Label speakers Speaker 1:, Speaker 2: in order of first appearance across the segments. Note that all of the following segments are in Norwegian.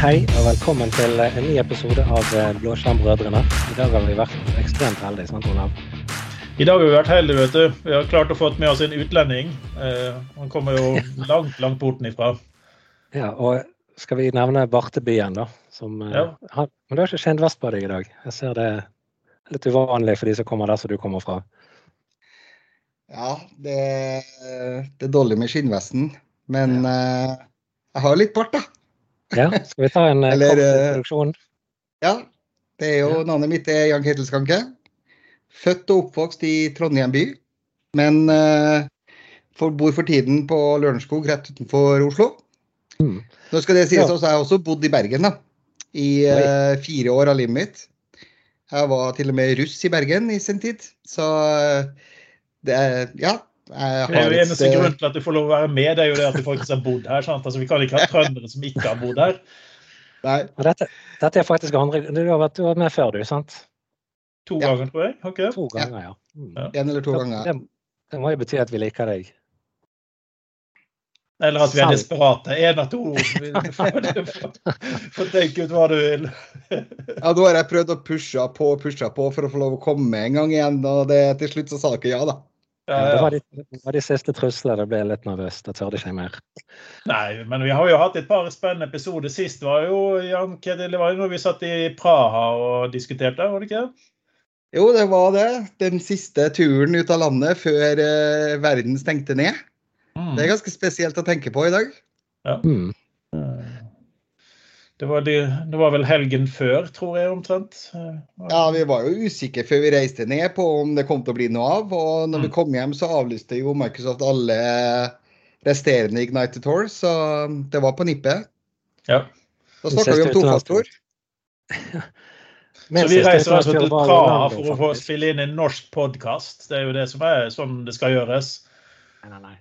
Speaker 1: Hei og velkommen til en ny episode av eh, Blåskjermbrødrene. I dag har vi vært ekstremt heldige, sant Olav?
Speaker 2: I dag har vi vært heldige, vet du. Vi har klart å få med oss en utlending. Eh, han kommer jo langt, langt borten ifra.
Speaker 1: Ja, og skal vi nevne Bartebyen, da? Som, eh,
Speaker 2: Ja.
Speaker 1: han, men du har ikke kjent vest på deg i dag. Jeg ser det er litt uvanlig for de som kommer der som du kommer fra.
Speaker 3: Ja, det, det er dårlig med skinnvesten, men eh, jeg har litt bart, da.
Speaker 1: Ja, skal vi ta en eh,
Speaker 3: Eller, eh,
Speaker 1: introduksjon?
Speaker 3: Ja, det er jo Navnet mitt er Jan Ketil Skanke. Født og oppvokst i Trondheim by, men uh, for, bor for tiden på Lørenskog rett utenfor Oslo.
Speaker 1: Mm.
Speaker 3: Nå skal det sies
Speaker 1: Ja.
Speaker 3: også, jeg har også bodd i Bergen da, i uh, fire år av livet mitt. Jeg var til og med russ i Bergen i sin tid, så uh, det ja. Jeg
Speaker 2: Det er
Speaker 3: har
Speaker 2: jo eneste
Speaker 3: grunn
Speaker 2: grunnen til at du får lov å være med, det er jo det at du faktisk har bodd her. sant? Altså, Vi kan ikke ha trøndere som ikke har bodd her.
Speaker 3: Nei,
Speaker 1: dette, dette er faktisk andre Du har vært, du har med før, du, sant?
Speaker 2: To
Speaker 3: Ja.
Speaker 2: ganger, tror jeg. Okay.
Speaker 1: To ganger, ja. Mm.
Speaker 2: Ja.
Speaker 3: en eller to ganger.
Speaker 1: Det, det må jo bety at vi liker deg.
Speaker 2: Eller at vi er desperate. Én av to. Få tenke ut hva du vil.
Speaker 3: Ja, nå har jeg prøvd å pushe på og pushe på for å få lov å komme en gang igjen, og det, til slutt så sa dere ja, da.
Speaker 2: Ja,
Speaker 1: Ja, det, var de, det var de siste truslene. Da ble jeg litt nervøs. Da tørde jeg ikke mer.
Speaker 2: Nei, men vi har jo hatt et par spennende episoder. Sist var jo Jan Kedil, det var jo når vi satt i Praha og diskuterte, var det ikke?
Speaker 3: Jo, det var det. Den siste turen ut av landet før eh, verden stengte ned.
Speaker 2: Mm.
Speaker 3: Det er ganske spesielt å tenke på i dag. Ja.
Speaker 1: Mm.
Speaker 2: Det var, de, det var vel helgen før, tror jeg omtrent.
Speaker 3: Ja, Vi var jo usikre før vi reiste ned på om det kom til å bli noe av. Og når vi
Speaker 2: Mm.
Speaker 3: kom hjem, så avlyste jo Microsoft alle resterende Ignited Tour, så det var på nippet.
Speaker 2: Ja.
Speaker 3: Da snakka vi om tofaktor.
Speaker 2: Så vi reiser altså til Praha for å få spille inn en norsk podkast. Det er jo det som er sånn det skal gjøres.
Speaker 1: Nei, nei, nei.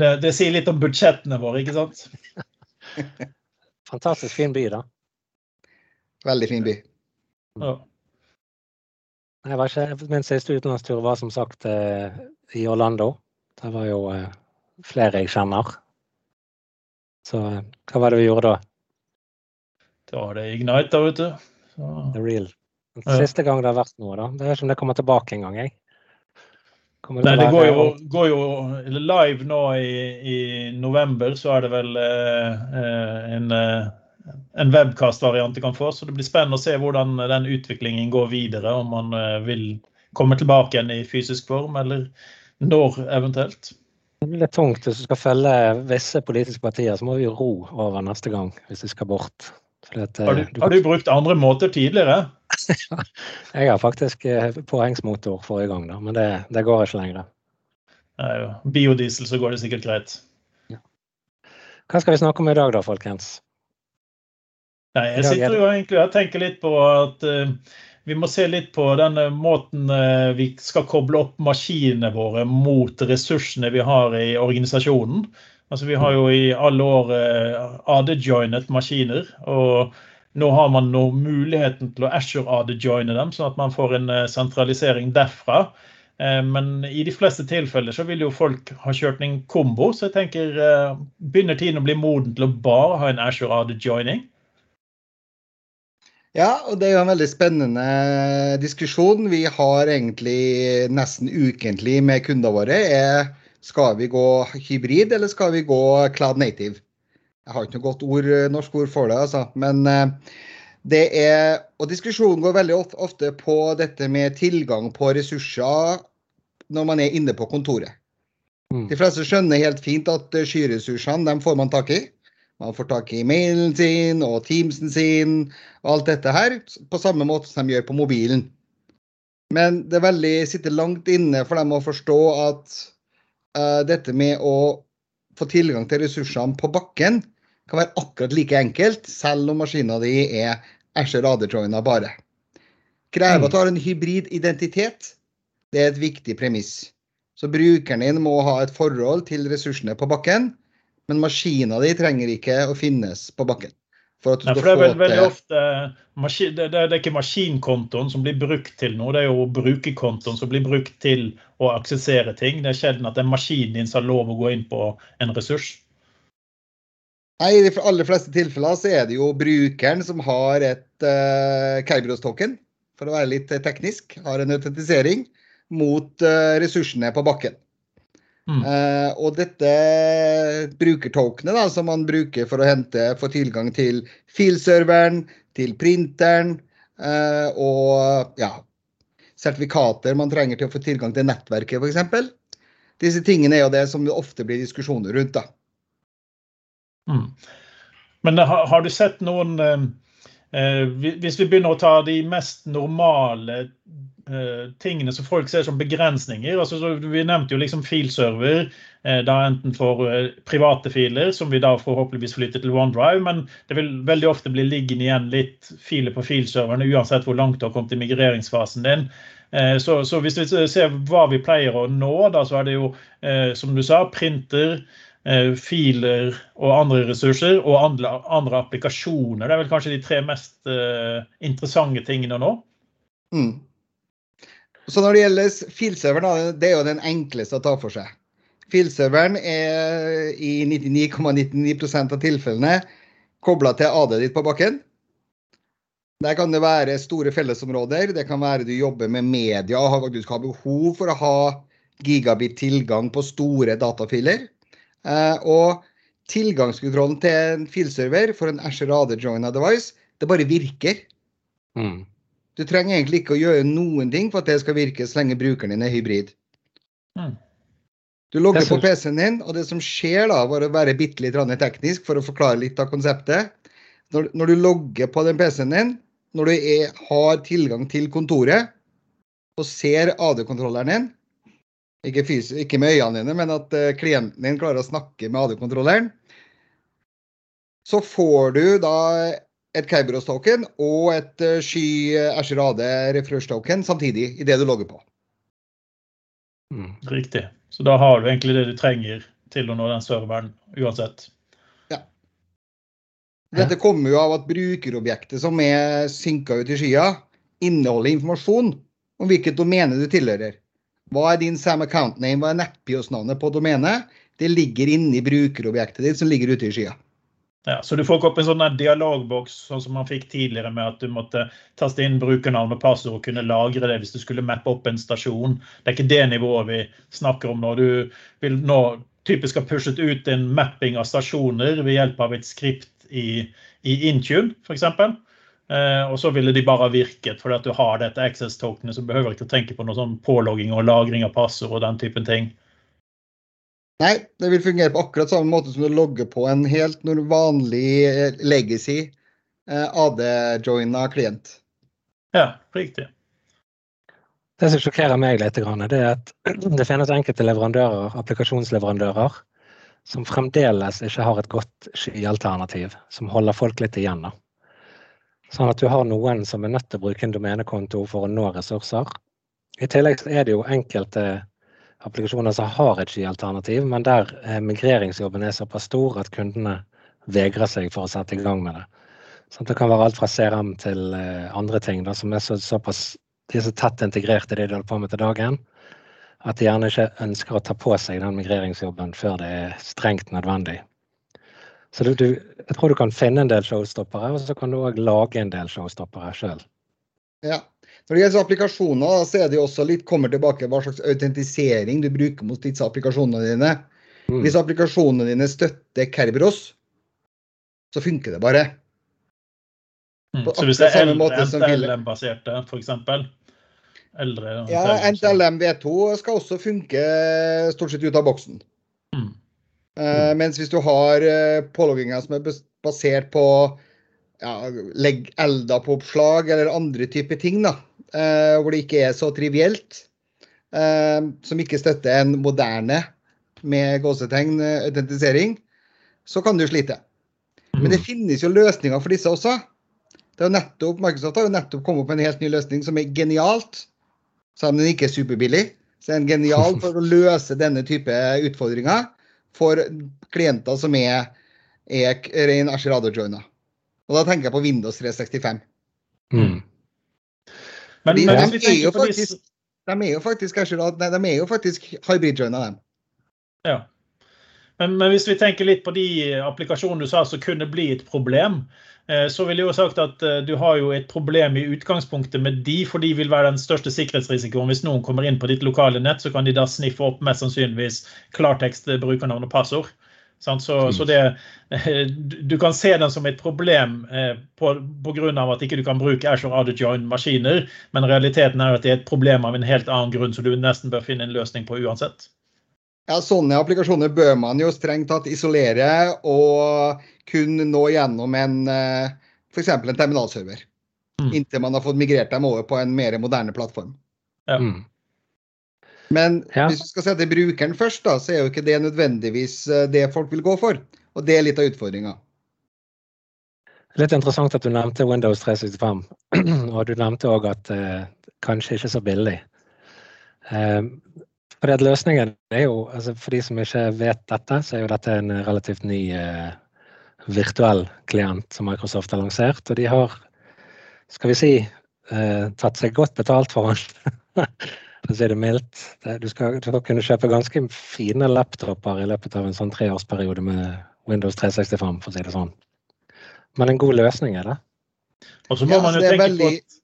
Speaker 2: Det, det sier litt om budsjettene våre, ikke sant?
Speaker 1: Fantastisk fin by, da.
Speaker 3: Veldig fin by.
Speaker 2: Ja.
Speaker 1: Jeg var ikke, min siste utenlandstur var som sagt eh, i Orlando. Det var jo eh, flere jeg kjenner. Så eh, hva var det vi gjorde da?
Speaker 2: Da var det Ignite, da, vet du. Så,
Speaker 1: The real. Den
Speaker 2: Ja.
Speaker 1: Siste gang det har vært noe, da. Det er ikke om det kommer tilbake engang, jeg. Kommer
Speaker 2: nei, det går jo, går jo live nå i, i november, så er det vel eh, eh, en, eh, en webcast-variant du kan få. Så det blir spennende å se hvordan den utviklingen går videre. Om man eh, vil komme tilbake igjen i fysisk form, eller når eventuelt.
Speaker 1: Det blir litt tungt hvis du skal følge visse politiske partier. Så må vi ro over neste gang hvis vi skal bort. At, eh,
Speaker 2: Har du,
Speaker 1: du
Speaker 2: har du brukt andre måter tidligere?
Speaker 1: Jeg har faktisk eh, påhengsmotor forrige gang, da, men det, det går ikke lenger.
Speaker 2: Nei. Biodiesel, så går det sikkert greit.
Speaker 1: Hva skal vi snakke om i dag, da, folkens?
Speaker 2: Nei, jeg
Speaker 1: er
Speaker 2: sitter jo egentlig og tenker litt på at uh, vi må se litt på den eh, måten uh, vi skal koble opp maskinene våre mot ressursene vi har i organisasjonen. Altså Vi har jo i alle år eh, AD-joinet maskiner. og nå har man nå muligheten til å Azure AD-joine dem, sånn at man får en eh, sentralisering derfra. Eh, Men i de fleste tilfeller så vil jo folk ha kjørt en kombo, så jeg tenker eh, begynner tiden å bli moden til å bare ha en Azure AD-joining?
Speaker 3: Ja, og det er jo en veldig spennende diskusjon. Vi har egentlig nesten ukentlig med kundene våre. Er, skal vi gå hybrid, eller skal vi gå cloud native? Jeg har ikke noe godt ord, norsk ord for det, altså. Men eh, det er Og diskusjonen går veldig ofte på dette med tilgang på ressurser når man er inne på kontoret.
Speaker 1: Mm.
Speaker 3: De fleste skjønner helt fint at eh, skyressursene dem får man tak i. Man får tak i mailen sin og Teamsen sin og alt dette her, på samme måte som de gjør på mobilen. Men det er veldig, sitter langt inne for dem å forstå at eh, dette med å få tilgang til ressursene på bakken kan være akkurat like enkelt, selv om maskina di er Asher AD-joina bare. Krever at du har en hybrid identitet. Det er et viktig premiss. Så brukeren din må ha et forhold til ressursene på bakken, men maskina di trenger ikke å finnes på bakken. For at du skal
Speaker 2: for det er vel, veldig ofte maskin, det, det, det er ikke maskinkontoen som blir brukt til noe, det er jo brukerkontoen som blir brukt til å aksessere ting. Det er sjelden at det er maskinen din som har lov å gå inn på en ressurs.
Speaker 3: Nei, I de aller fleste tilfeller så er det jo brukeren som har et uh, Kerberos-token, for å være litt teknisk, har en autentisering mot uh, ressursene på bakken. Mm. Uh, og dette brukertokenet da, som man bruker for å hente, få tilgang til filserveren, til printeren uh, og ja, sertifikater man trenger til å få tilgang til nettverket f.eks. Disse tingene er jo det som det ofte blir diskusjoner rundt. da.
Speaker 2: Mm. Men har, har, du sett noen eh Hvis vi begynner å ta de mest normale eh, tingene som folk ser som begrensninger altså, Vi nevnte jo liksom filserver. Eh, da enten for eh, private filer, som vi da forhåpentligvis flytter til OneDrive, men det vil veldig ofte bli liggende igjen litt filer på filserverne uansett hvor langt du har kommet i migreringsfasen din. Eh, så, så, hvis vi ser hva vi pleier å nå, da, så er det jo, som du sa, printer, Eh, filer og andre ressurser, og andre, andre, applikasjoner. Det er vel kanskje de tre mest uh, interessante tingene nå. Mm.
Speaker 3: Så når det gjelder filserveren, det er jo den enkleste å ta for seg. Filserveren er i 99,99 ,99 av tilfellene kobla til AD ditt på bakken. Der kan det være store fellesområder. Det kan være du jobber med media og har behov for å ha gigabit tilgang på store datafiler. Eh, og tilgangskontrollen til en filserver for en Asher AD joina device, det bare virker. Mm. Du trenger egentlig ikke å gjøre noen ting for at det skal virke så lenge brukeren din er hybrid. Mm. Du logger på PC-en din, og det som skjer da, var å være bitte litt teknisk for å forklare litt av konseptet Når, når du logger på den PC-en din, når du er, har tilgang til kontoret og ser AD-kontrolleren din, ikke, fysisk, ikke med øynene dine, men at uh, klienten din klarer å snakke med AD-kontrolleren. Så får du da et Kerberos-token og et Sky uh, Azure AD refresh-token samtidig i det du logger på.
Speaker 2: Mm. Riktig. Så da har du egentlig det du trenger til å nå den serveren uansett.
Speaker 3: Ja. Dette kommer jo av at brukerobjektet som er synka ut i skya, inneholder informasjon om hvilket domene du tilhører. Hva er din Sam account name? Hva er nettbios-navnet på domenet? Det ligger inni brukerobjektet ditt som ligger ute i skya.
Speaker 2: Ja, så du får ikke opp en sånn dialogboks sånn som man fikk tidligere med at du måtte taste inn brukernavn og passord og kunne lagre det hvis du skulle mappe opp en stasjon. Det er ikke det nivået vi snakker om når du vil nå typisk ha pushet ut en mapping av stasjoner ved hjelp av et skript i, i Intune f.eks. Eh, og så ville de bare virket fordi at du har dette access-tokenet, så behøver ikke ikke tenke på noe sånn pålogging og lagring av passord og den typen ting.
Speaker 3: Nei, det vil fungere på akkurat samme måte som du logger på en helt vanlig eh, legacy eh, AD-joina klient.
Speaker 2: Ja, riktig.
Speaker 1: Det som sjokkerer meg litt, det er at det finnes enkelte leverandører, applikasjonsleverandører som fremdeles ikke har et godt skyalternativ, som holder folk litt igjen. da. Sånn at du har noen som er nødt til å bruke en domenekonto for å nå ressurser. I tillegg er det jo enkelte applikasjoner som har et skyalternativ, men der eh, migreringsjobben er såpass stor at kundene vegrer seg for å sette i gang med det. Sånn det kan være alt fra CRM til eh, andre ting da, som er så, såpass de er så tett integrert i det de holder på med til dagen, at de gjerne ikke ønsker å ta på seg den migreringsjobben før det er strengt nødvendig. Så du, du, jeg tror du kan finne en del showstoppere, og så kan du òg lage en del showstoppere sjøl.
Speaker 3: Ja. Når det gjelder applikasjoner, så er det jo også litt kommer tilbake hva slags autentisering du bruker mot disse applikasjonene dine. Mm. Hvis applikasjonene dine støtter Kerberos, så funker det bare.
Speaker 2: Mm. Så hvis det er NTLM-baserte, f.eks.? Eldre
Speaker 3: Ja, NTLM V2 skal også funke stort sett ut av boksen. Uh, mens hvis du har uh, pålogginger som er basert på ja, legg elda på oppslag eller andre typer ting, da, uh, hvor det ikke er så trivielt, som ikke støtter en moderne med gåsetegn autentisering, så kan du slite. Men det mm. finnes jo løsninger for disse også. Det er jo nettopp, Microsoft har jo nettopp kommet opp med en helt ny løsning som er genialt, selv om den ikke er superbillig. Så er den genial for å løse denne type utfordringer for klienter som er, er ren Ashirado-joiner. Og da tenker jeg på Windows 365. Mm. Men, de, men de, er jo faktisk, de er jo faktisk, nei, de er jo faktisk hybrid-joina, dem.
Speaker 2: Ja. Men, men, hvis vi tenker litt på de applikasjonene du sa som kunne bli et problem, eh, så vil jeg jo sagt at eh, du har jo et problem i utgangspunktet med de, for de vil være den største sikkerhetsrisikoen. Hvis noen kommer inn på ditt lokale nett, så kan de da sniffe opp mest sannsynligvis klartekst, brukernavn og passord. Så, så det, du kan se den som et problem pga. at ikke du kan bruke Azure Audio Join-maskiner, men realiteten er at det er et problem av en helt annen grunn, så du nesten bør finne en løsning på uansett.
Speaker 3: Ja, Sånne applikasjoner bør man jo strengt tatt isolere og kun nå gjennom en eh, f.eks. en terminalserver. Mm. Inntil man har fått migrert dem over på en mer moderne plattform.
Speaker 2: Ja. Mm.
Speaker 3: Men ja. hvis du skal se til brukeren først, da, så er jo ikke det nødvendigvis eh, det folk vil gå for. Og det er litt av utfordringa.
Speaker 1: Litt interessant at du nevnte Windows 365. Og du nevnte òg at eh, kanskje ikke så billig. Eh, for at løsningen er jo, altså For de som ikke vet dette, så er jo dette en relativt ny eh, virtuell klient som Microsoft har lansert. Og de har, skal vi si, eh, tatt seg godt betalt for den. for å si det mildt. Du skal, du skal, kunne kjøpe ganske fine laptoper i løpet av en sånn treårsperiode med Windows 365, for å si det sånn. Men en god løsning er det.
Speaker 2: Og så må ja, man jo tenke veldig... på at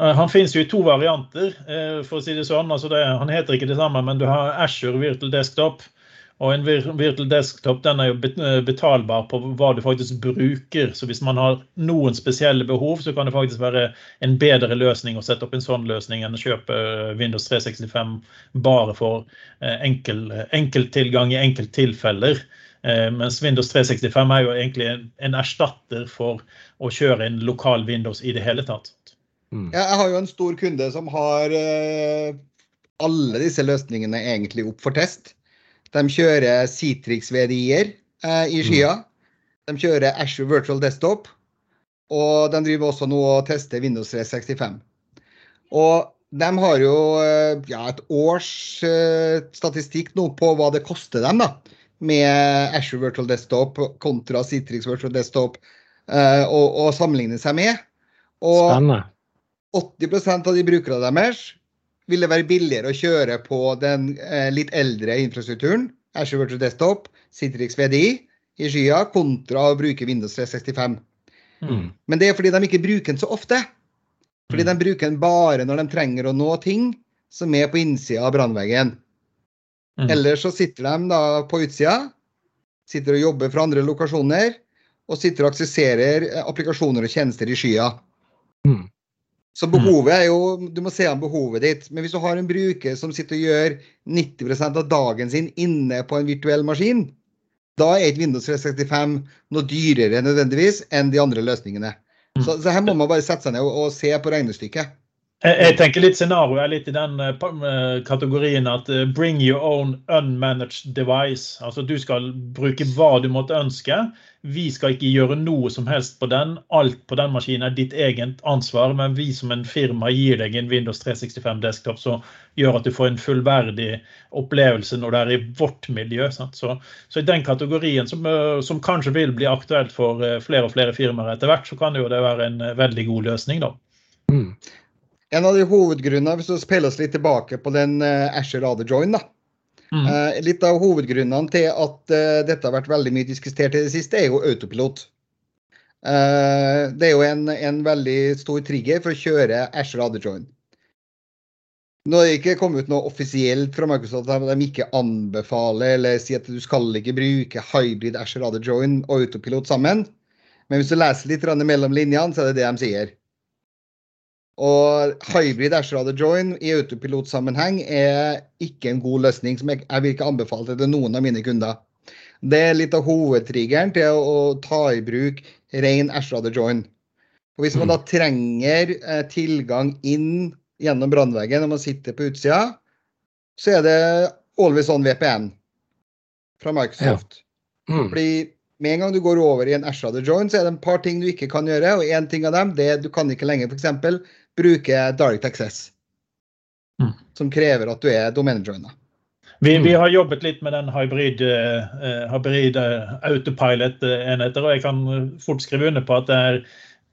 Speaker 2: han finnes jo i to varianter, eh, for å si det sånn. Altså det, han heter ikke det samme, men du har Asher Virtual Desktop. Og en Virtual Desktop den er jo eh, betalbar på hva du faktisk bruker. Så hvis man har noen spesielle behov, så kan det faktisk være en bedre løsning å sette opp en sånn løsning enn å kjøpe Windows 365 bare for enkel, tilgang i enkelttilfeller. Mens Windows 365 er jo egentlig en erstatter for å kjøre en lokal Windows i det hele tatt.
Speaker 3: Mm. Jeg har jo en stor kunde som har uh, alle disse løsningene egentlig opp for test. De kjører Citrix-VDI-er uh, i skya. Mm. De kjører Ashore Virtual Desktop. Og de driver også nå og tester Windows 365. Og de har jo uh, ja, et års statistikk nå på hva det koster dem da, med Ashore Virtual Desktop kontra Citrix Virtual Desktop og, og sammenligne seg med. Og Spennende. 80% av de brukerne deres ville være billigere å kjøre på den eh, litt eldre infrastrukturen, Azure Virtual Desktop, Citrix VDI i skya, kontra å bruke Windows 365. Mm. Men det er fordi de ikke bruker den så ofte. Fordi mm. de bruker den bare når de trenger å nå ting som er på innsida av brannveggen. Mm. Eller så sitter de da på utsida, sitter og jobber fra andre lokasjoner, og sitter og aksesserer eh, applikasjoner og tjenester i skya. Mm. Så mm. behovet er jo Du må se an behovet ditt. Men hvis du har en bruker som sitter og gjør 90 av dagen sin inne på en virtuell maskin, da er ikke Windows 365 noe dyrere nødvendigvis enn de andre løsningene. Mm. Så, så her må man bare sette seg ned og, og se på regnestykket.
Speaker 2: Jeg, jeg tenker litt Scenarioet er litt i den uh, kategorien at uh, bring your own unmanaged device. Altså Du skal bruke hva du måtte ønske. Vi skal ikke gjøre noe som helst på den. Alt på den maskinen er ditt eget ansvar. Men vi som en firma gir deg en Windows 365 desktop som gjør at du får en fullverdig opplevelse når det er i vårt miljø. Så, så, i den kategorien som, som, kanskje vil bli aktuelt for flere og flere firmaer etter hvert, så kan jo det være en veldig god løsning. da. Mm.
Speaker 3: En av de hovedgrunnene, hvis vi spiller oss litt tilbake på den uh, Asher Ader-join, da. Mm. Uh, litt av hovedgrunnene til at uh, dette har vært veldig mye diskutert i det siste, er jo autopilot. Uh, det er jo en, en, veldig stor trigger for å kjøre Asher Radar Join. Nå har det ikke kommet ut noe offisielt fra Microsoft at de ikke anbefaler eller sier at du skal ikke bruke hybrid Asher Radar og autopilot sammen. Men hvis du leser litt mellom linjene, så er det det de sier. Og hybrid Ashrader join i autopilotsammenheng er ikke en god løsning som jeg, jeg vil ikke anbefale til noen av mine kunder. Det er litt av hovedtriggeren til å, å ta i bruk ren Ashrader join. Og hvis man da mm. trenger eh, tilgang inn gjennom brannveggen når man sitter på utsida, så er det always on VPN fra Microsoft. Ja. Mm. Fordi med en gang du går over i en Ashrader join, så er det et par ting du ikke kan gjøre. Og én ting av dem det er du kan ikke lenger f.eks bruker Direct Access. Mm. Som krever at du er domenejoiner.
Speaker 2: Vi, vi, mm. har jobbet litt med den hybrid, uh, hybrid uh, autopilot-enheter, og jeg kan fort skrive under på at det er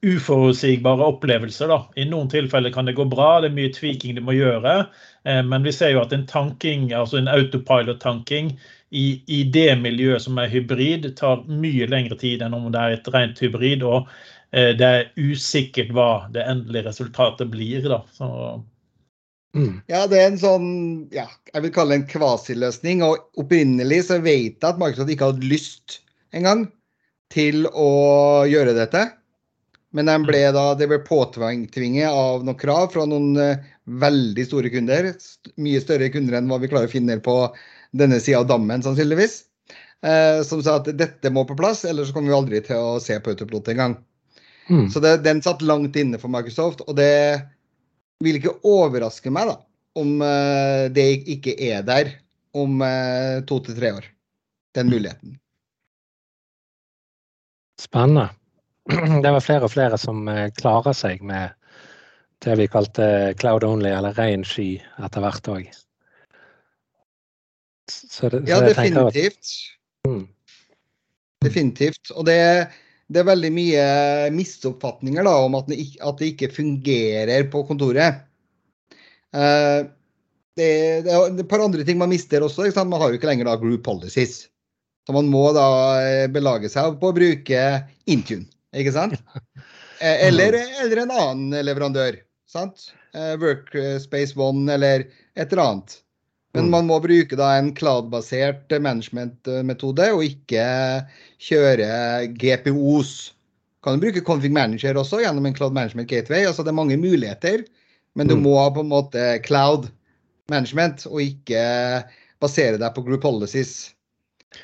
Speaker 2: uforutsigbare opplevelser. Da. I noen tilfeller kan det gå bra, det er mye tweaking du må gjøre. Eh, men vi ser jo at en tanking, altså en autopilot-tanking i, i, det miljøet som er hybrid, tar mye lengre tid enn om det er et rent hybrid. Og eh, det er usikkert hva det endelige resultatet blir. Da. Så
Speaker 3: Mm. Ja, det er en sånn ja, jeg vil kalle det en kvasiløsning. Og opprinnelig så vet jeg at Microsoft ikke hadde lyst engang til å gjøre dette. Men de ble da, det ble påtvinget av noen krav fra noen uh, veldig store kunder. Mye større kunder enn hva vi klarer å finne på denne sida av dammen, sannsynligvis. Uh, som sa at dette må på plass, ellers kommer vi aldri til å se på autopilot engang. Mm. Så det, den satt langt inne for Microsoft. Og det vil ikke overraske meg da, om uh, det ikke er der om to til tre år. Den muligheten.
Speaker 1: Spennende. det var flere og flere som eh, klarer seg med det vi kalte cloud only, eller ren sky, etter hvert òg.
Speaker 3: Ja, definitivt. At, mm. Definitivt. Og det, det, er veldig mye misoppfatninger da, om at det, ikke, at det ikke fungerer på kontoret. Uh, det, det, er et par andre ting man mister også. Man har jo ikke lenger da group policies. Så man må da eh, belage seg på å bruke Intune. Ikke sant? Eh, eller, eller en annen leverandør. sant? Eh, Workspace One eller et eller annet. Men mm. man må bruke da en cloud-basert management-metode, og ikke kjøre GPOs. Kan du bruke Config Manager også gjennom en cloud management gateway. altså Det er mange muligheter, men du mm. må ha på en måte cloud management, og ikke basere deg på group policies.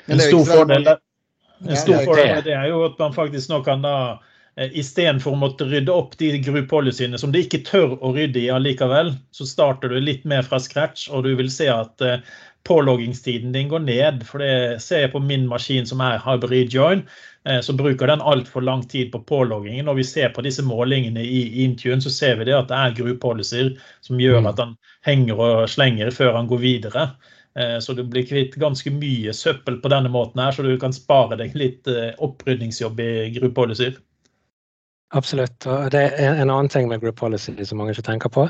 Speaker 2: Men en stor fordel, en stor fordel det er jo at man faktisk nå kan da eh, Istedenfor å måtte rydde opp de gruppepolicyene som de ikke tør å rydde i allikevel, så starter du litt mer fra scratch, og du vil se at eh, påloggingstiden din går ned. For det ser jeg på min maskin som er hybrid join, eh, så bruker den altfor lang tid på påloggingen. Når vi ser på disse målingene i Intune, så ser vi det at det er gruppepolicyer som gjør mm. at han henger og slenger før han går videre. Eh, så du blir kvitt ganske mye søppel på denne måten, her, så du kan spare deg litt eh, opprydningsjobb i Policy.
Speaker 1: Absolutt. og det er En annen ting med Group Policy som mange ikke tenker på,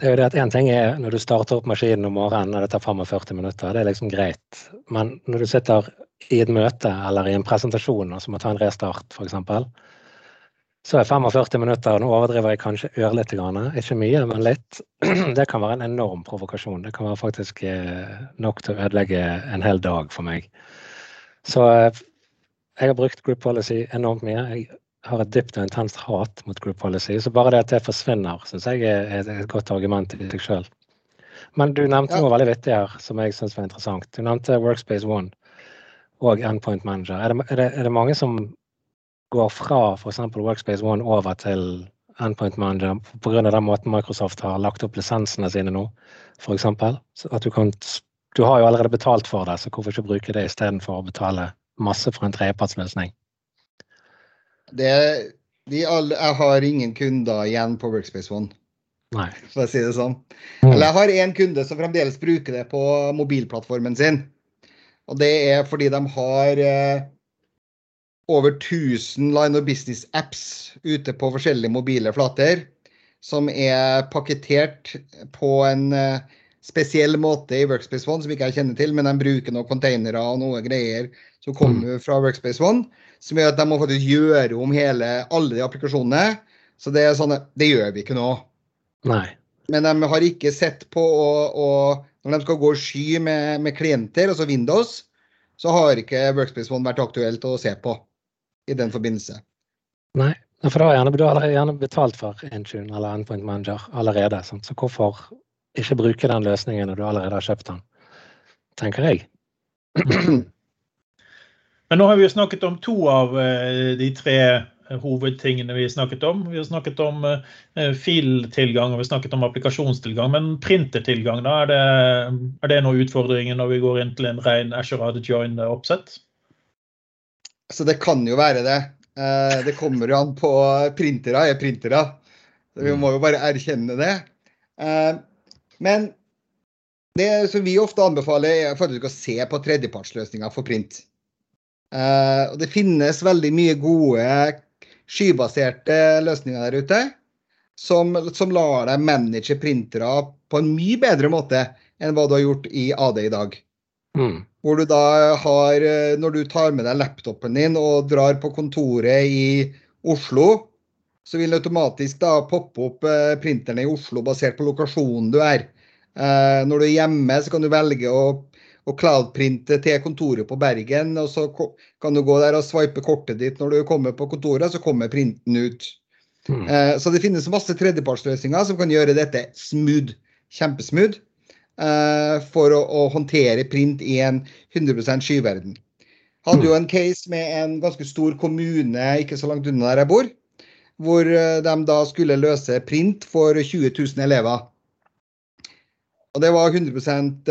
Speaker 1: det er jo det at en ting er når du starter opp maskinen om morgenen og det tar 45 minutter, det er liksom greit. Men når du sitter i et møte eller i en presentasjon og så må ta en restart, f.eks., så er 45 minutter, nå overdriver jeg kanskje ørlite grann, ikke mye, men litt. Det kan være en enorm provokasjon. Det kan være faktisk eh, nok til å ødelegge en hel dag for meg. Så eh, jeg har brukt group policy enormt mye. Jeg har et dypt og intenst hat mot group policy. Så bare det at det forsvinner, syns jeg er et godt argument i seg sjøl. Men du nevnte ja. noe veldig vittig her som jeg syns var interessant. Du nevnte Workspace One og Endpoint Manager. Er det, er det, er det mange som går fra f.eks. Workspace ONE over til Endpoint Manager pga. den måten Microsoft har lagt opp lisensene sine nå, f.eks. At du kan Du har jo allerede betalt for det, så hvorfor ikke bruke det istedenfor å betale masse for en tredjepartsløsning?
Speaker 3: Det, de alle, jeg har ingen kunder igjen på Workspace ONE.
Speaker 1: Nei.
Speaker 3: For å si det sånn. Mm. Eller jeg har én kunde som fremdeles bruker det på mobilplattformen sin. Og det er fordi de har eh, over 1000 line of business-apps ute på forskjellige mobile flater. Som er pakketert på en eh, spesiell måte i Workspace ONE, som ikke jeg kjenner til, men de bruker noen containere og noe greier som kommer mm. fra Workspace ONE. Som gjør at de må faktisk gjøre om hele, alle de applikasjonene. Så det er sånn, det gjør vi ikke nå.
Speaker 1: Nei.
Speaker 3: Men de har ikke sett på å, å Når de skal gå sky med, med klienter, altså Windows, så har ikke Workspace ONE vært aktuelt å se på i den forbindelse.
Speaker 1: Nei, for da har gjerne, har gjerne betalt for Intune eller Endpoint Manager allerede. Sant? Så hvorfor ikke bruke den løsningen når du allerede har kjøpt den, tenker jeg.
Speaker 2: Men nå har vi jo snakket om to av eh, de tre hovedtingene vi har snakket om. Vi har snakket om uh, filtilgang og vi har snakket om applikasjonstilgang. Men printertilgang, da, er det, er det noen utfordringer når vi går inn til en ren Azure Join-oppsett?
Speaker 3: Så det kan jo være det. Eh, det kommer jo an på printere er printere. Vi må jo bare erkjenne det. Eh, men det som vi ofte anbefaler, er faktisk å se på tredjepartsløsninger for print. Eh, og det finnes veldig mye gode skybaserte løsninger der ute som, som lar deg manage printere på en mye bedre måte enn hva du har gjort i AD i dag. Mm. Hvor du da har Når du tar med deg laptopen din og drar på kontoret i Oslo, så vil det automatisk da poppe opp eh, printerne i Oslo basert på lokasjonen du er. Eh, når du er hjemme, så kan du velge å, å cloud-printe til kontoret på Bergen. og Så kan du gå der og swipe kortet ditt når du kommer på kontoret, så kommer printen ut. Mm. Eh, så det finnes masse tredjepartsløsninger som kan gjøre dette smooth, kjempesmooth. For å, å håndtere print i en 100% skyverden. Hadde jo mm. en case med en ganske stor kommune ikke så langt unna der jeg bor hvor eh, de da skulle løse print for 20 000 elever. Og Det var 100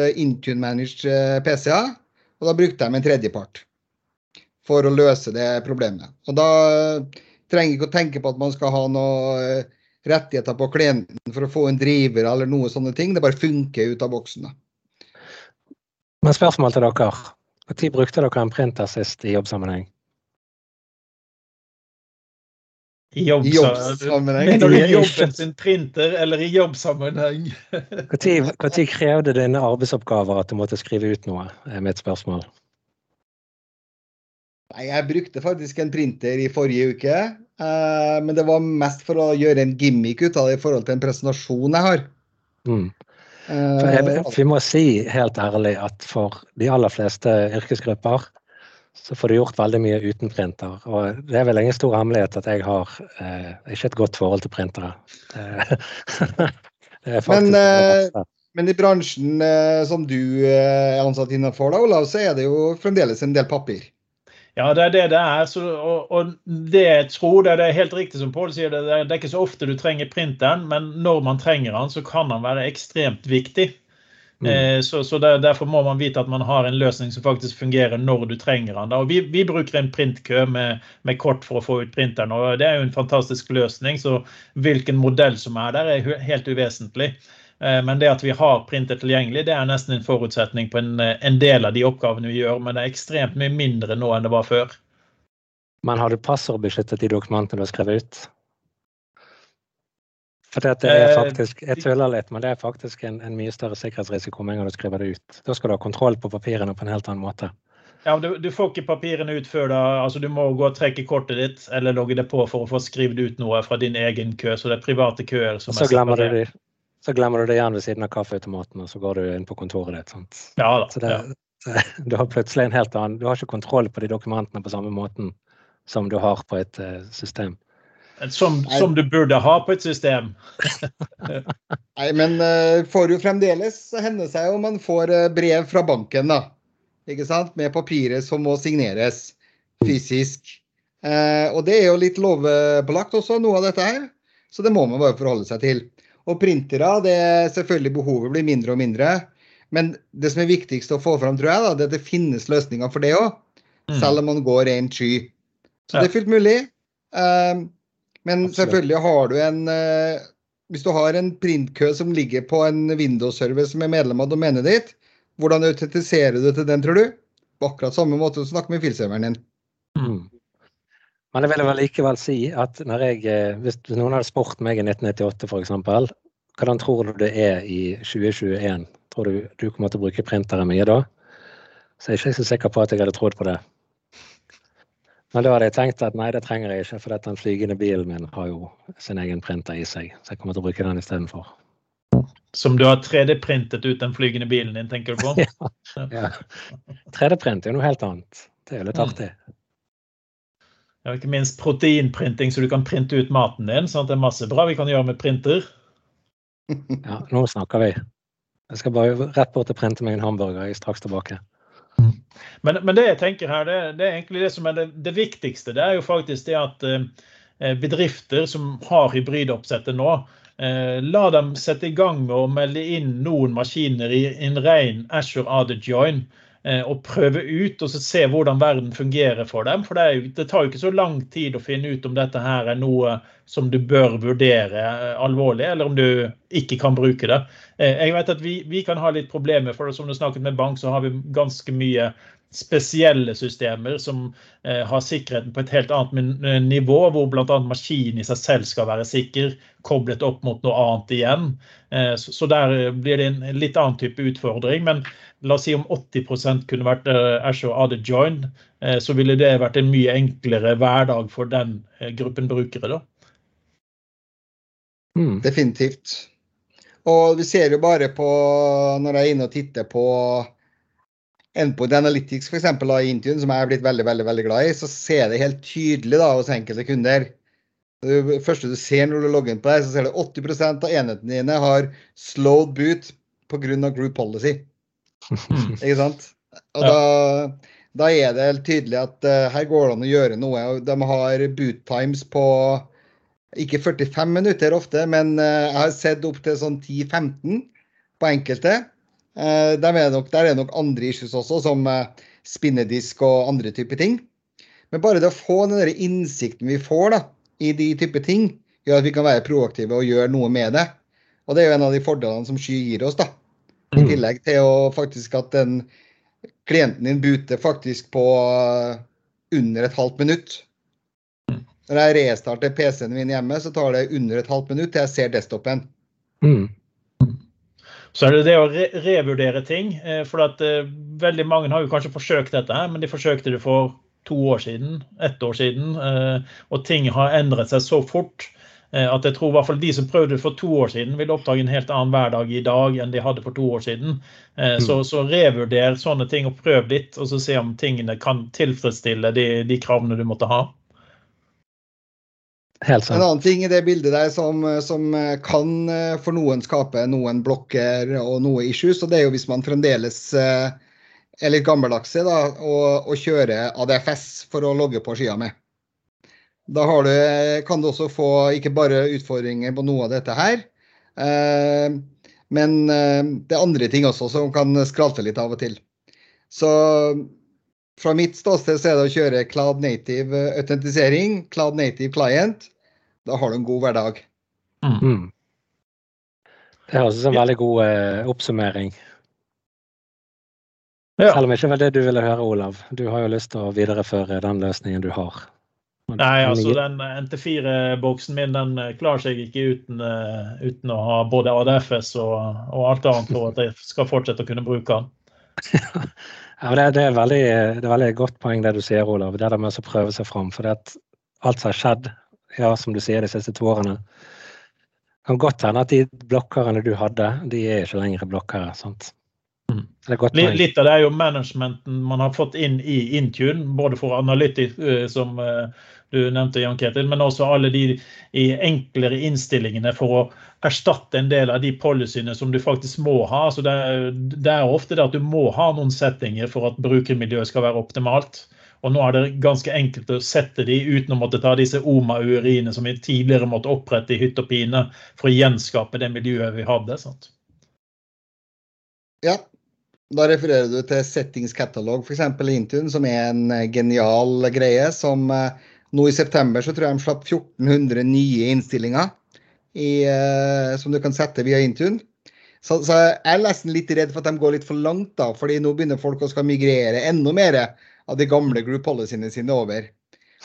Speaker 3: eh, Intune-managed eh, PC-er, og da brukte de en tredjepart for å løse det problemet. Og Da trenger jeg ikke å tenke på at man skal ha noen rettigheter på klienten for å få en driver eller noe sånne ting. Det bare funker ut av boksen.
Speaker 1: Men spørsmål til dere. Når brukte dere en printer sist i jobbsammenheng?
Speaker 2: I jobbsammenheng? Mener du jobben sin printer eller i jobbsammenheng?
Speaker 1: Når krevde dine arbeidsoppgaver at du måtte skrive ut noe, er mitt spørsmål.
Speaker 3: Nei, Jeg brukte faktisk en printer i forrige uke. Eh, men det var mest for å gjøre en gimmick ut av det i forhold til en presentasjon jeg har. Mm.
Speaker 1: Jeg, vi må si helt ærlig at for de aller fleste yrkesgrupper så får du gjort veldig mye uten printer. Og det er vel ingen stor hemmelighet at jeg har eh, ikke et godt forhold til printere.
Speaker 3: men, eh, men, i bransjen eh, som du eh, er ansatt innenfor, da, Olav, så er det jo fremdeles en del papir.
Speaker 2: Ja, det er det det er. Så, og, og, det jeg tror, det er helt riktig som Pål sier, det, det er ikke så ofte du trenger printeren, men når man trenger den, så kan den være ekstremt viktig. Mm. Eh, så, så der, Derfor må man vite at man har en løsning som faktisk fungerer når du trenger den. Og vi, vi bruker en printkø med, med, kort for å få ut printeren. og Det er jo en fantastisk løsning. så Hvilken modell som er der, er helt uvesentlig. Eh, men det at vi har printer tilgjengelig, det er nesten en forutsetning på en, en del av de oppgavene vi gjør. Men det er ekstremt mye mindre nå enn det var før.
Speaker 1: Men har du passordbeskyttet de dokumentene du har skrevet ut? For det er eh, faktisk, Jeg tuller litt, men det er faktisk en, en mye større sikkerhetsrisiko med en gang du skriver det ut. Da skal du ha kontroll på papirene på en helt annen måte.
Speaker 2: Ja, du, du, får ikke papirene ut før da. altså Du må gå og trekke kortet ditt eller logge det på for å få skrevet ut noe fra din egen kø. Så det er private køer som
Speaker 1: så er glemmer, du, så glemmer du det igjen ved siden av kaffeautomaten, og så går du inn på kontoret ditt. sant?
Speaker 2: Ja da.
Speaker 1: Så det, ja. Du har plutselig en helt annen Du har ikke kontroll på de dokumentene på samme måten som du har på et uh, system.
Speaker 2: Som, som, du burde ha på et system.
Speaker 3: Nei, men uh, får jo fremdeles hende seg om man får uh, brev fra banken, da. Ikke sant? Med papiret som må signeres fysisk. Uh, og det er jo litt lovpålagt også, noe av dette her. Så det må man bare forholde seg til. Og printere, det er selvfølgelig behovet blir mindre og mindre. Men det som er viktigst å få fram, tror jeg, da, det er at det finnes løsninger for det òg. Mm. Selv om man går rent sky. Så ja. det er fullt mulig. Uh, men Absolutt. selvfølgelig har du en eh, Hvis du har en printkø som ligger på en Windows-server som er medlem av domenet ditt, hvordan autentiserer du til den, tror du? På akkurat samme måte som du snakker med filserveren din. Mm.
Speaker 1: Men jeg vil vel likevel si at når jeg, eh, hvis noen hadde spurt meg i 1998 f.eks. Hvordan tror du det er i 2021? Tror du du kommer til å bruke printere mye da? Så jeg er ikke så sikker på at jeg hadde trodd på det. Men da hadde jeg tenkt at nei, det trenger jeg ikke, for den flygende bilen min har jo sin egen printer i seg. Så jeg kommer til å bruke den istedenfor.
Speaker 2: Som du har 3D-printet ut den flygende bilen din, tenker du på?
Speaker 1: ja. ja. 3D-print er jo noe helt annet. Det er jo litt mm. artig.
Speaker 2: Ja, ikke minst proteinprinting, så du kan printe ut maten din. sånn at det er masse bra vi kan gjøre med printer.
Speaker 1: ja, nå snakker vi. Jeg skal bare rett bort og printe meg en hamburger. Jeg er straks tilbake.
Speaker 2: Men, men, det jeg tenker her, det, det, er egentlig det som er det, det, viktigste. Det er jo faktisk det at eh, bedrifter som har hybridoppsettet nå, eh, la dem sette i gang med å melde inn noen maskiner i en ren Ashore AD Join. Eh, og prøve ut og se hvordan verden fungerer for dem. For det, jo, det, tar jo ikke så lang tid å finne ut om dette her er noe som du bør vurdere alvorlig, eller om du ikke kan bruke det. Jeg vet at vi, vi kan ha litt problemer, for som du snakket med bank, så har vi ganske mye spesielle systemer som eh, har sikkerheten på et helt annet eh, nivå, hvor bl.a. maskinen i seg selv skal være sikker, koblet opp mot noe annet igjen. Eh, så, så, der blir det en litt annen type utfordring. Men la oss si om 80 kunne vært eh, Azure Other Join, eh, så ville det vært en mye enklere hverdag for den eh, gruppen brukere. da.
Speaker 3: Mm. Definitivt. Og vi ser jo bare på, når jeg er inne og titter på Endpoint Analytics eksempel, i Intune, som jeg er blitt veldig veldig, veldig glad i, så ser det helt tydelig da, hos enkelte kunder. Det første du ser når du logger inn på det, så ser du 80% av enhetene dine har slowed boot pga. group policy. Ikke sant? Og da, da, er det helt tydelig at uh, her går det an å gjøre noe. De har boot times på ikke 45 minutter ofte, men uh, jeg har sett opp til sånn 10-15 på enkelte. Uh, der er, nok, der er nok andre issues også, som eh, spinnedisk og andre typer ting. Men bare det å få den der innsikten vi får da, i de typer ting, gjør at vi kan være proaktive og gjøre noe med det. Og det er jo en av de fordelene som Sky gir oss. da. I mm. tillegg til å faktisk at den klienten din buter faktisk på eh, under et halvt minutt. Mm. Når jeg restarter PC-en min hjemme, så tar det under et halvt minutt til jeg ser desktopen. Mm.
Speaker 2: Så er det det å re revurdere ting. Eh, for at uh, veldig mange har jo kanskje forsøkt dette, her, men de forsøkte det for to år siden, ett år siden. Uh, og ting har endret seg så fort at jeg tror i hvert fall de som prøvde det for to år siden, vil oppdage en helt annen hverdag i dag enn de hadde for to år siden. Så, mm. så revurder sånne ting og prøv litt, og så se om tingene kan tilfredsstille de, de kravene du måtte ha.
Speaker 3: En annen ting i det bildet der som, som, kan eh, for noen skape noen blokker og noe issues, og det er jo hvis man fremdeles eh, er litt gammeldagse da, og, og kjører ADFS for å logge på skia med. Da du, kan du også få ikke bare utfordringer på noe av dette her, eh, men eh, det er andre ting også som kan skralte litt av og til. Så fra mitt ståsted så er det å kjøre Cloud Native autentisering, Cloud Native Client. Da har du en god hverdag. Mm. mm.
Speaker 1: Det høres ut som en veldig god eh, oppsummering. Ja. Selv om det ikke det du ville høre, Olav. Du har jo lyst til å videreføre den løsningen du har.
Speaker 2: Nei, altså den NT4-boksen min den eh, klarer seg ikke uten, uh, uten å ha både ADFS og, og, alt annet for at jeg skal fortsette å kunne bruke den.
Speaker 1: ja, det, det, er veldig, det er veldig godt poeng det du sier, Olav. Det der med å prøve seg fram. For det at alt som har skjedd ja, som du sier, de siste to årene. Kan godt hende at de blokkerne du hadde, de er ikke lenger blokkere. sant?
Speaker 2: Mm. Litt av det er jo managementen man har fått inn i Intune, både for Analytic, eh, som eh, du nevnte, Jan Ketil, men også alle de, enklere innstillingene for å erstatte en del av de policyene som du faktisk må ha. Så det, det er ofte det at du må ha noen settinger for at brukermiljøet skal være optimalt. Og nå er det ganske enkelt å sette de uten å måtte ta disse OMA-uriene som vi tidligere måtte opprette i hytt og pine for å gjenskape det miljøet vi hadde. sant?
Speaker 3: Ja, da refererer du til Settings Catalog f.eks. i Intune, som er en eh, genial greie. som eh, Nå i september så tror jeg de slapp 1400 nye innstillinger i, uh, som du kan sette via Intune. Så, så, jeg er nesten litt redd for at de går litt for langt, da, fordi nå begynner folk å skal migrere enda mer av de gamle group policyene sine over.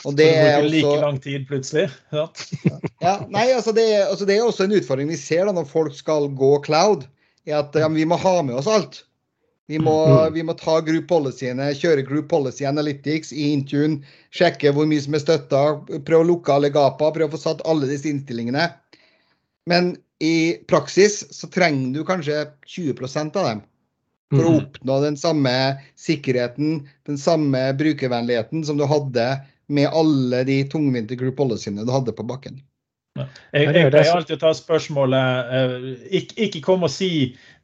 Speaker 2: Og det er også like lang tid plutselig? Ja.
Speaker 3: ja nei, altså det, altså det, er også en utfordring vi ser da når folk skal gå cloud. er at ja, Vi må ha med oss alt. Vi må, mm. vi må ta group policyene, kjøre group policy analytics i Intune, sjekke hvor mye som er støtta, prøve å lukke alle gaper. prøve å få satt alle disse innstillingene. Men i praksis så trenger du kanskje 20% av dem for å mm. oppnå den samme sikkerheten, den samme brukervennligheten som du hadde med alle de tungvinte group policyene du hadde på bakken.
Speaker 2: Jeg, jeg pleier alltid å ta spørsmålet eh, ikke, ikke kom og si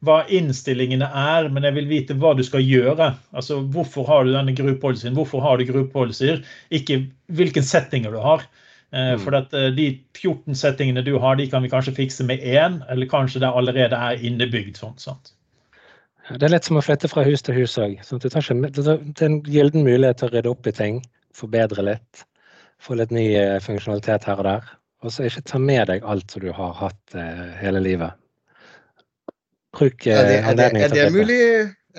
Speaker 2: hva innstillingene er, men jeg vil vite hva du skal gjøre. Altså Hvorfor har du denne group policyen, hvorfor har du group policyer, ikke hvilke settinger du har. Eh, mm. For at eh, de 14 settingene du har, de kan vi kanskje fikse med én, eller kanskje det allerede er innebygd. sånn, sant?
Speaker 1: Det er lett som å flytte fra hus til hus òg. Sånn det er en gylden mulighet til å rydde opp i ting, forbedre litt. Få litt ny funksjonalitet her og der. Og så ikke ta med deg alt som du har hatt eh, hele livet. Bruk eh,
Speaker 3: Er det, er
Speaker 1: anledningen
Speaker 3: er
Speaker 1: til å flytte.
Speaker 3: mulig,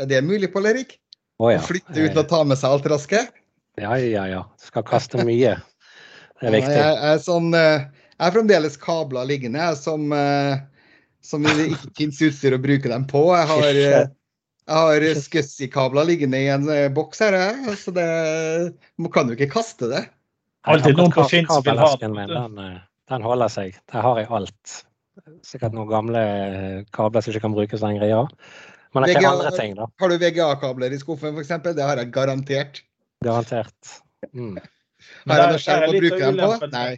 Speaker 3: er det mulig Pål Erik?
Speaker 1: Å ja.
Speaker 3: Å flytte uten å ta med seg alt raske?
Speaker 1: Eh, Ja, ja, ja. Skal kaste mye. Det er viktig.
Speaker 3: Jeg, er sånn, eh, jeg har fremdeles kabler liggende som, eh, som det ikke fins utstyr å bruke dem på. Jeg har, eh, jeg har Scuzzy-kabler liggende i en eh, boks her, så det man kan jo ikke kaste det.
Speaker 2: Alltid noen på
Speaker 1: Akkurat
Speaker 2: Finn som vil ha
Speaker 1: den, eh, den holder seg. Der har jeg alt. Sikkert noen gamle eh, kabler som ikke kan brukes lenger, ja. Men det er ikke
Speaker 3: VGA
Speaker 1: andre ting, da.
Speaker 3: Har du VGA-kabler i skuffen f.eks.? Det har jeg garantert.
Speaker 1: Garantert. Mm.
Speaker 3: Har jeg noe skjerm
Speaker 2: er
Speaker 3: å bruke dem på? Nei.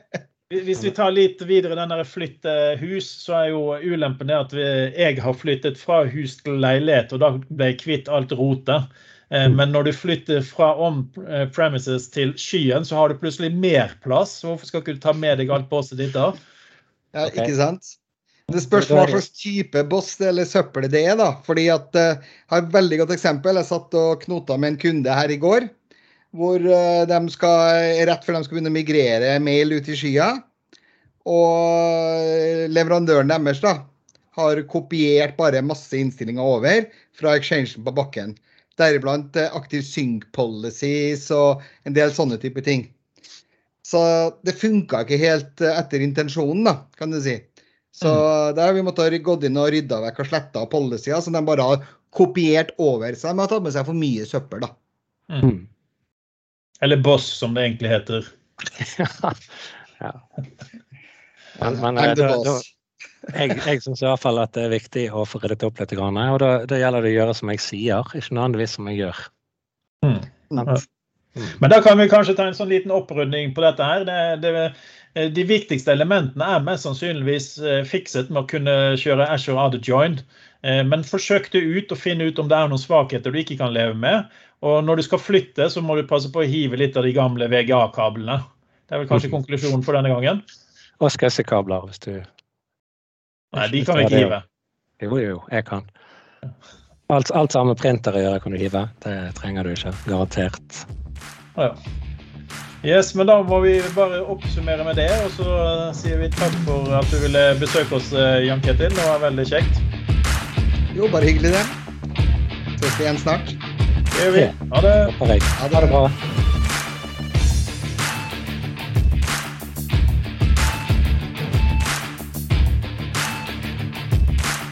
Speaker 2: Hvis vi tar litt videre den der flytte hus, så er jo ulempen det at vi, jeg har flyttet fra hus til leilighet, og da ble jeg kvitt alt rotet. Eh, Men når du flytter fra on-premises til skyen, så har du plutselig mer plass. Hvorfor skal ikke du ta med deg alt bosset ditt da?
Speaker 3: Ja. Ikke sant? Det spørs hva slags type boss eller søppel det er. da. Fordi at, eh, Jeg har et veldig godt eksempel. Jeg satt og knota med en kunde her i går. Hvor eh, de skal, rett før de skal begynne å migrere mail ut i skya. Og leverandøren deres da, har kopiert bare masse innstillinger over fra exchangen på bakken. Deriblant eh, aktiv sync policies og en del sånne type ting. Så det funka ikke helt eh, etter intensjonen, da, kan du si. Så der har vi måttet gått inn og rydda vekk og sletta policyer som de bare har kopiert over. seg de har tatt med seg for mye søppel, da.
Speaker 1: Mm.
Speaker 2: Eller boss, som det egentlig heter.
Speaker 1: ja. Men, men eh,
Speaker 3: I'm the
Speaker 1: da,
Speaker 3: boss.
Speaker 1: Jeg, jeg syns i hvert fall at det er viktig å få ryddet opp litt. grann, Og da, da gjelder det å gjøre som jeg sier, ikke nødvendigvis som jeg gjør.
Speaker 2: Mm.
Speaker 1: Mm.
Speaker 2: Men da kan vi kanskje ta en sånn liten opprydning på dette her. Det, det, eh, de viktigste elementene er mest sannsynligvis eh, fikset med å kunne kjøre Azure out of joint. Men forsøk det ut og finne ut om det er noen svakheter du ikke kan leve med. Og når du skal flytte, så må du passe på å hive litt av de gamle VGA-kablene. Det er vel kanskje konklusjonen for denne gangen?
Speaker 1: Og kabler hvis du
Speaker 2: Nei, de kan vi ikke hive.
Speaker 1: Jo, jo, jeg kan. Alt, alt som har med printer å gjøre, kan du hive. Det trenger du ikke. Garantert.
Speaker 2: Ja. Yes, men da må vi bare oppsummere med det, og så sier vi takk for at du ville besøke oss, eh, Jan Ketil. Det var veldig kjekt.
Speaker 3: Jo, bare hyggelig, det. Ses igjen snart.
Speaker 2: Det gjør vi. Ha det.
Speaker 1: Ha det bra.